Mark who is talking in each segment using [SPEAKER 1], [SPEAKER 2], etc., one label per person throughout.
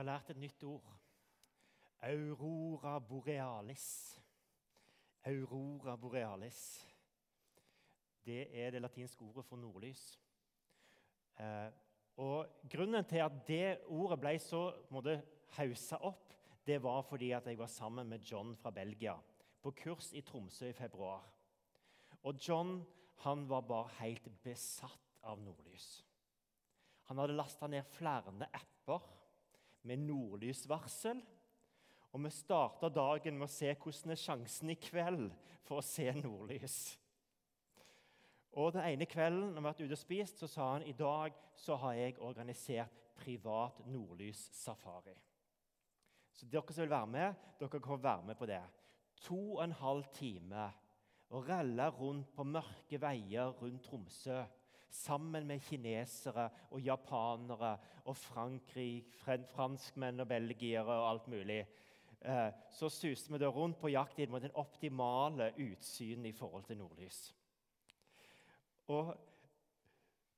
[SPEAKER 1] har lært et nytt ord. Aurora borealis. Aurora borealis. Det er det latinske ordet for nordlys. Eh, og Grunnen til at det ordet ble så haussa opp, det var fordi at jeg var sammen med John fra Belgia på kurs i Tromsø i februar. Og John han var bare helt besatt av nordlys. Han hadde lasta ned flere apper med nordlysvarsel. Og vi starta dagen med å se hvordan er sjansen i kveld for å se nordlys. Og Den ene kvelden når vi vært ute og spist, så sa han i dag så har jeg organisert privat nordlyssafari. Så dere som vil være med, dere kan være med på det. To og en halv time å relle rundt på mørke veier rundt Tromsø sammen med kinesere og japanere og franskmenn og belgiere og alt mulig. Eh, så suste vi da rundt på jakt inn mot den optimale utsynet i forhold til nordlys. Og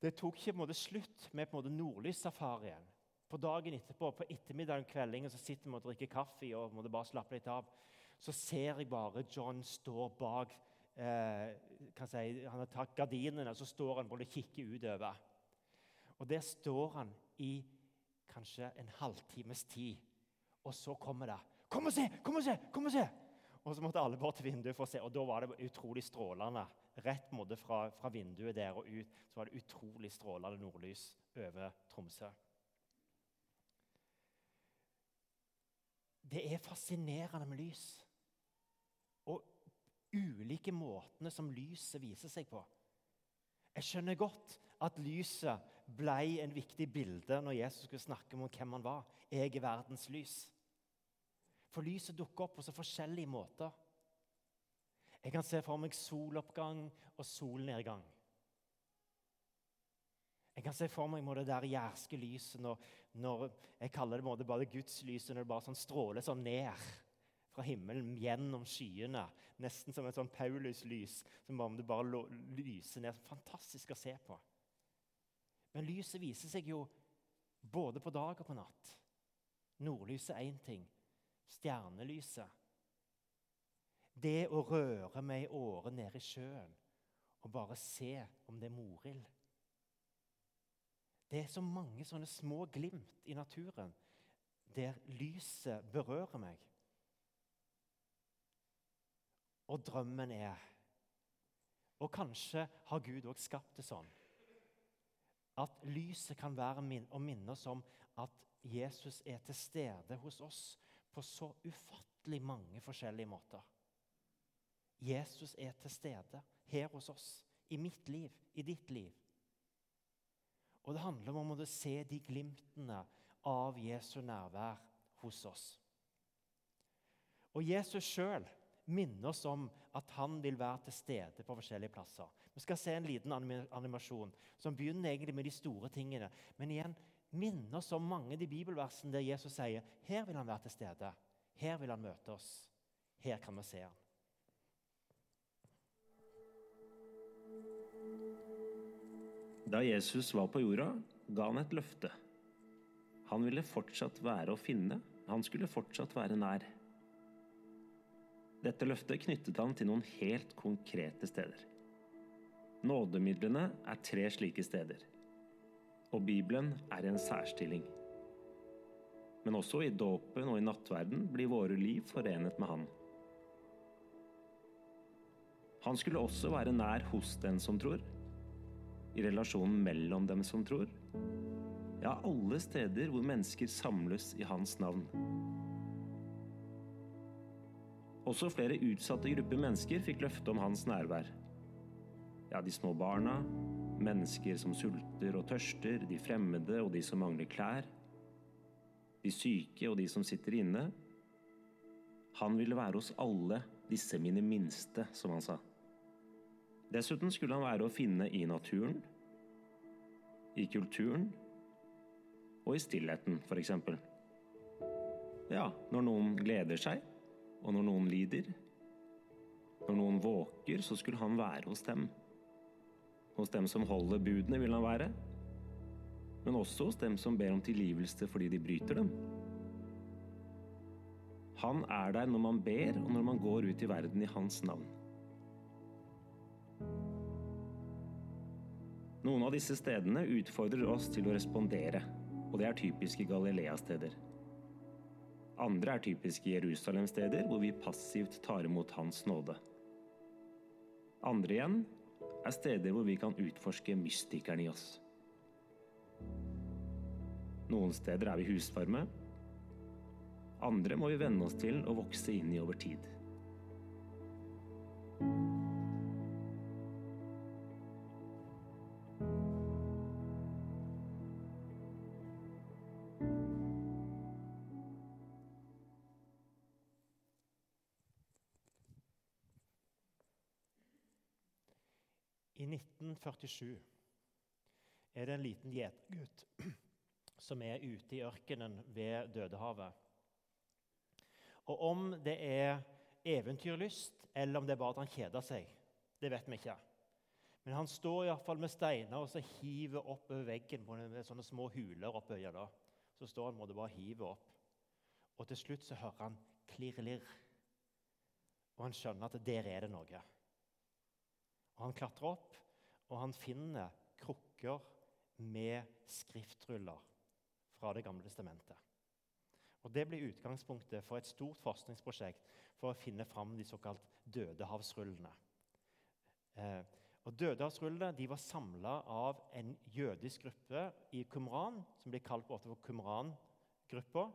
[SPEAKER 1] det tok ikke måte, slutt med på nordlyssafarien. På dagen etterpå, på ettermiddagen kveldingen, så sitter vi og drikker kaffe og måtte bare slappe litt av. Så ser jeg bare John stå bak eh, si, Han har tatt gardinene, og så står han og kikker utover. Og Der står han i kanskje en halvtimes tid, og så kommer det 'Kom og se! Kom og se!' kom og se! Og så måtte alle bort til vinduet for å se, og da var det utrolig strålende. Rett måte fra, fra vinduet der og ut så var det utrolig strålende nordlys over Tromsø. Det er fascinerende med lys. Ulike måtene som lyset viser seg på. Jeg skjønner godt at lyset ble en viktig bilde når Jesus skulle snakke om hvem han var. Jeg er verdens lys. For lyset dukker opp på så forskjellige måter. Jeg kan se for meg soloppgang og solnedgang. Jeg kan se for meg det der jærske lyset når, når jeg kaller det bare Guds lys, når det bare sånn stråler sånn ned fra himmelen gjennom skyene. Nesten som et sånn Paulus-lys som om det bare lyser ned. Fantastisk å se på. Men lyset viser seg jo både på dag og på natt. Nordlyset er én ting. Stjernelyset. Det å røre med ei åre nede i sjøen og bare se om det er morild. Det er så mange sånne små glimt i naturen der lyset berører meg. Og drømmen er Og kanskje har Gud òg skapt det sånn at lyset kan være min, å minne oss om at Jesus er til stede hos oss på så ufattelig mange forskjellige måter. Jesus er til stede her hos oss, i mitt liv, i ditt liv. Og det handler om å se de glimtene av Jesu nærvær hos oss. Og Jesus sjøl minne oss om at han vil være til stede på forskjellige plasser. Vi skal se en liten animasjon som begynner egentlig med de store tingene. Men igjen, minne oss om mange av de bibelversene der Jesus sier her vil han være til stede. Her vil han møte oss. Her kan vi se han.
[SPEAKER 2] Da Jesus var på jorda, ga han et løfte. Han ville fortsatt være å finne. Han skulle fortsatt være nær. Dette løftet knyttet han til noen helt konkrete steder. Nådemidlene er tre slike steder. Og Bibelen er en særstilling. Men også i dåpen og i nattverden blir våre liv forenet med Han. Han skulle også være nær hos den som tror, i relasjonen mellom dem som tror. Ja, alle steder hvor mennesker samles i hans navn. Også flere utsatte grupper mennesker fikk løfte om hans nærvær. Ja, de små barna, mennesker som sulter og tørster, de fremmede og de som mangler klær, de syke og de som sitter inne. Han ville være hos alle disse mine minste, som han sa. Dessuten skulle han være å finne i naturen, i kulturen og i stillheten, f.eks. Ja, når noen gleder seg og når noen lider, når noen våker, så skulle han være hos dem. Hos dem som holder budene, vil han være. Men også hos dem som ber om tilgivelse fordi de bryter dem. Han er der når man ber, og når man går ut i verden i hans navn. Noen av disse stedene utfordrer oss til å respondere, og det er typiske Galilea-steder. Andre er typiske Jerusalem-steder, hvor vi passivt tar imot Hans nåde. Andre igjen er steder hvor vi kan utforske mystikeren i oss. Noen steder er vi husvarme. Andre må vi venne oss til å vokse inn i over tid.
[SPEAKER 1] 1947 er det en liten gjetergutt som er ute i ørkenen ved Dødehavet. Og om det er eventyrlyst, eller om det er bare at han kjeder seg, det vet vi ikke. Men han står iallfall med steiner og så hiver opp over veggen med sånne små huler oppe da. Så står han og bare hiver opp. Og til slutt så hører han klirr-lirr. Og han skjønner at der er det noe. Og Han klatrer opp, og han finner krukker med skriftruller fra Det gamle testamentet. Og Det blir utgangspunktet for et stort forskningsprosjekt for å finne fram de såkalt dødehavsrullene. Eh, og Dødehavsrullene de var samla av en jødisk gruppe i Qumran, som blir kalt ofte for Qumran-gruppa.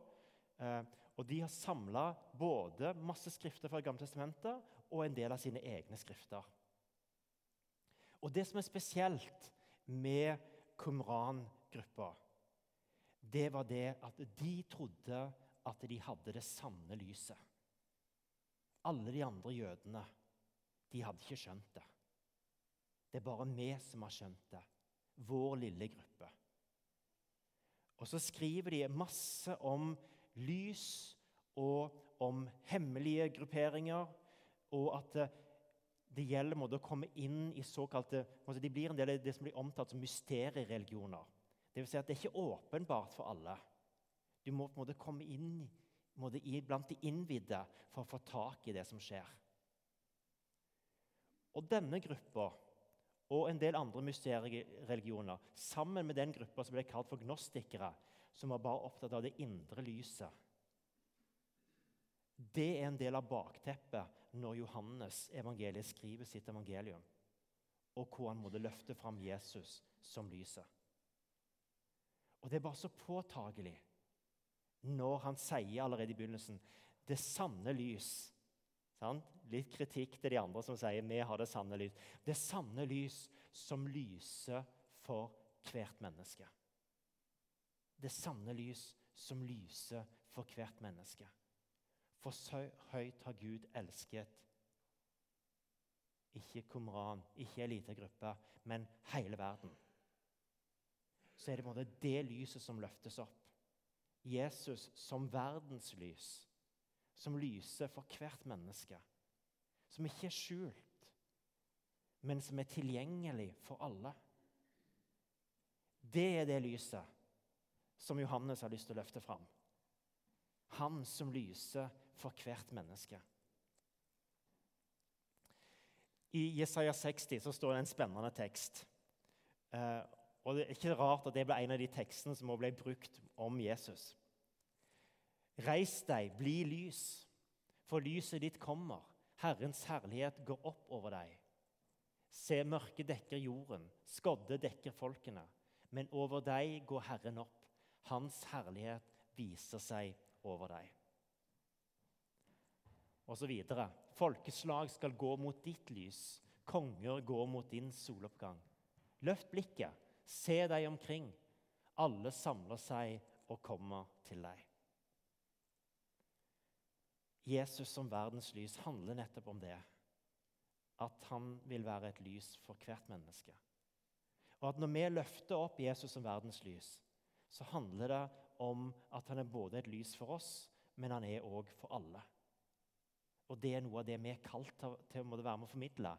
[SPEAKER 1] Eh, og De har samla både masse skrifter fra Det gamle testamentet og en del av sine egne skrifter. Og Det som er spesielt med Qumran-gruppa, det var det at de trodde at de hadde det sanne lyset. Alle de andre jødene de hadde ikke skjønt det. Det er bare vi som har skjønt det. Vår lille gruppe. Og så skriver de masse om lys og om hemmelige grupperinger, og at det gjelder å komme inn i såkalte De blir en del av det som blir omtalt som mysteriereligioner. Det vil si at det er ikke åpenbart for alle. Du må på en måte komme inn måte, blant de innvidde for å få tak i det som skjer. Og denne gruppa og en del andre mysteriereligioner, sammen med den gruppa som ble kalt for gnostikere, som var bare opptatt av det indre lyset, det er en del av bakteppet når Johannes evangeliet skriver sitt evangelium, og hvor han måtte løfte fram Jesus som lyset. Og Det er bare så påtagelig når han sier allerede i begynnelsen 'det sanne lys'. Sant? Litt kritikk til de andre som sier 'vi har det sanne lys'. Det sanne lys som lyser for hvert menneske. Det sanne lys som lyser for hvert menneske. For så høyt har Gud elsket ikke Kumran, ikke en liten gruppe, men hele verden. Så er det både det lyset som løftes opp. Jesus som verdens lys, som lyser for hvert menneske. Som ikke er skjult, men som er tilgjengelig for alle. Det er det lyset som Johannes har lyst til å løfte fram. Han som lyser for hvert menneske. I Jesaja 60 så står det en spennende tekst. Eh, og Det er ikke rart at det ble en av de tekstene som ble brukt om Jesus. Reis deg, bli lys, for lyset ditt kommer. Herrens herlighet går opp over deg. Se, mørket dekker jorden, skodde dekker folkene. Men over deg går Herren opp. Hans herlighet viser seg over deg osv. Folkeslag skal gå mot ditt lys, konger går mot din soloppgang. Løft blikket, se deg omkring. Alle samler seg og kommer til deg. Jesus som verdens lys handler nettopp om det. At han vil være et lys for hvert menneske. Og at Når vi løfter opp Jesus som verdens lys, så handler det om at han er både et lys for oss, men han er òg for alle. Og det er noe av det vi er kalt til, å være med å formidle.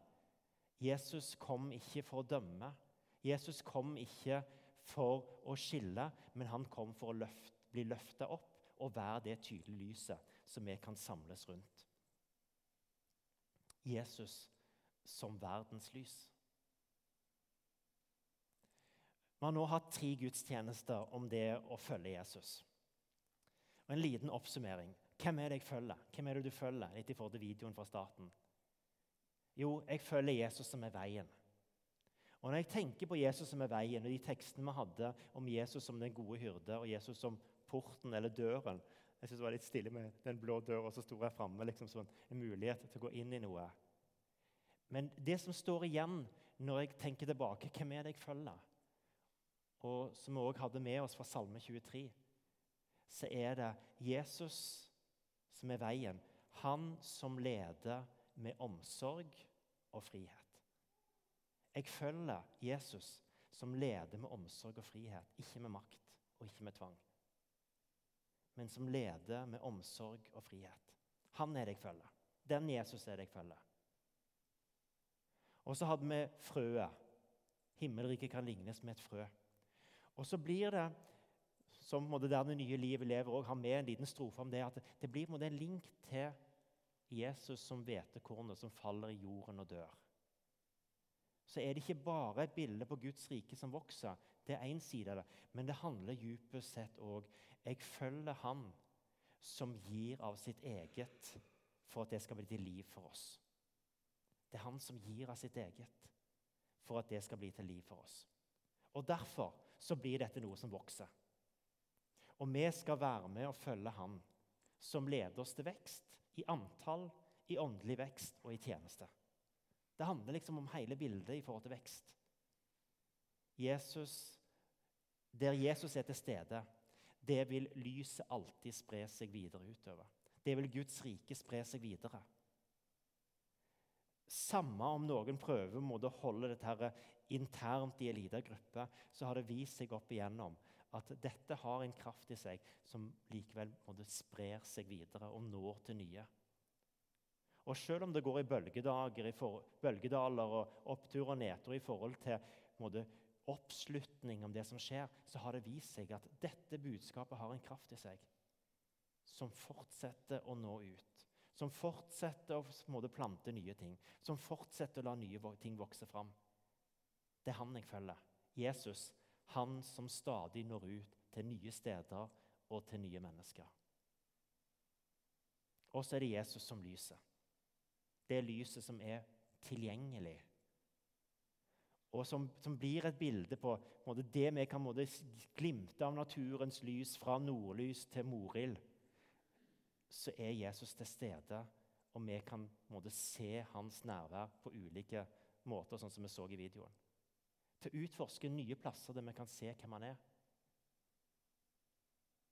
[SPEAKER 1] Jesus kom ikke for å dømme. Jesus kom ikke for å skille, men han kom for å løft, bli løfta opp og være det tydelige lyset som vi kan samles rundt. Jesus som verdens lys. Vi har nå hatt tre gudstjenester om det å følge Jesus. Og En liten oppsummering. Hvem er det jeg følger? Hvem er det du følger? Litt i forhold til videoen fra starten. Jo, jeg følger Jesus som er veien. Og Når jeg tenker på Jesus som er veien, og de tekstene vi hadde om Jesus som den gode hyrde og Jesus som porten eller døren Jeg synes det var litt stille med den blå døra som sto her framme. Liksom som en mulighet til å gå inn i noe. Men det som står igjen når jeg tenker tilbake, hvem er det jeg følger? Og som vi òg hadde med oss fra Salme 23, så er det Jesus som er veien. Han som leder med omsorg og frihet. Jeg følger Jesus som leder med omsorg og frihet, ikke med makt og ikke med tvang. Men som leder med omsorg og frihet. Han er det jeg følger. Den Jesus er det jeg følger. Og så hadde vi frøet. Himmelriket kan lignes med et frø. Og så blir det, som der det nye livet lever, og har med en liten strofe om det, at det blir en link til Jesus som hvetekornet som faller i jorden og dør så er det ikke bare et bilde på Guds rike som vokser. Det er én side av det. Men det handler dypest sett òg Jeg følger Han som gir av sitt eget for at det skal bli til liv for oss. Det er Han som gir av sitt eget for at det skal bli til liv for oss. Og Derfor så blir dette noe som vokser. Og vi skal være med og følge Han som leder oss til vekst i antall, i åndelig vekst og i tjeneste. Det handler liksom om hele bildet i forhold til vekst. Jesus, der Jesus er til stede, det vil lyset alltid spre seg videre utover. Det vil Guds rike spre seg videre. Samme om noen prøver å holde dette internt i en liten gruppe, så har det vist seg opp igjennom at dette har en kraft i seg som likevel sprer seg videre og når til nye. Og selv om det går i bølgedager, i for, bølgedaler og opptur og nedtur i forhold til måtte, oppslutning om det som skjer, så har det vist seg at dette budskapet har en kraft i seg som fortsetter å nå ut. Som fortsetter å måtte, plante nye ting. Som fortsetter å la nye ting vokse fram. Det er han jeg følger. Jesus, han som stadig når ut til nye steder og til nye mennesker. Og så er det Jesus som lyser det lyset som er tilgjengelig. Og som, som blir et bilde på måte, det vi kan måte, glimte av naturens lys fra nordlys til morild. Så er Jesus til stede, og vi kan måte, se hans nærvær på ulike måter, sånn som vi så i videoen. Til å utforske nye plasser der vi kan se hvem han er.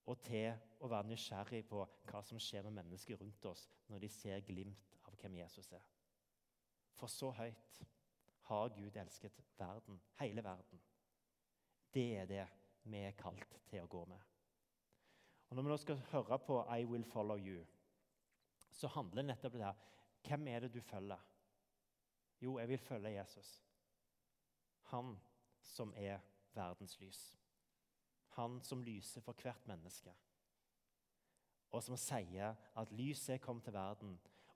[SPEAKER 1] Og til å være nysgjerrig på hva som skjer med mennesker rundt oss når de ser glimt av hvem Jesus er. For så høyt har Gud elsket verden, hele verden. Det er det vi er kalt til å gå med. Og Når vi nå skal høre på 'I Will Follow You', så handler nettopp det her Hvem er det du følger? Jo, jeg vil følge Jesus. Han som er verdens lys. Han som lyser for hvert menneske. Og som sier at lyset kommet til verden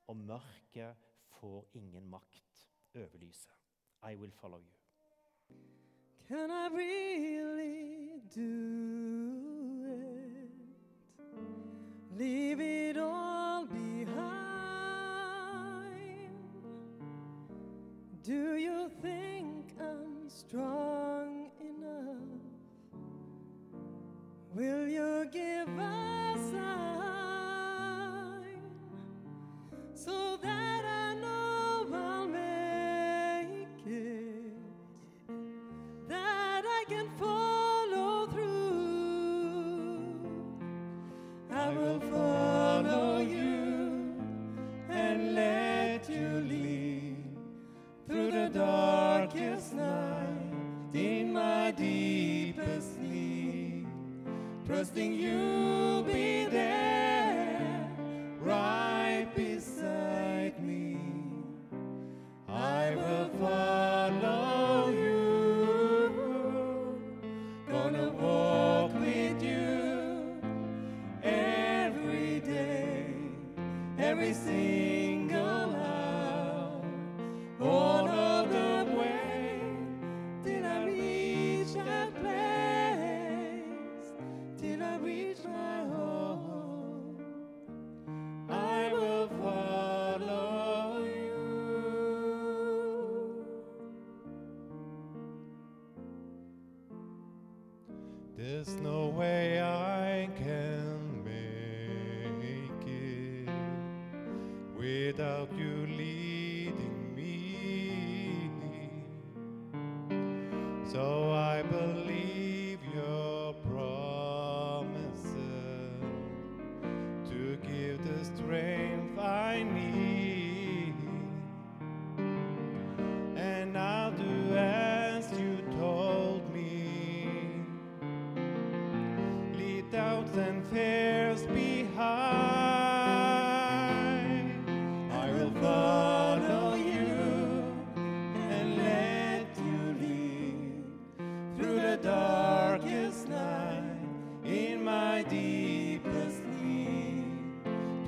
[SPEAKER 1] og mørket får ingen makt over lyset. I will follow you. Can I really do it? Leave it all behind? Do you think strong enough? Will you give us deepest need, trusting you'll be there.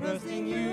[SPEAKER 1] everything you.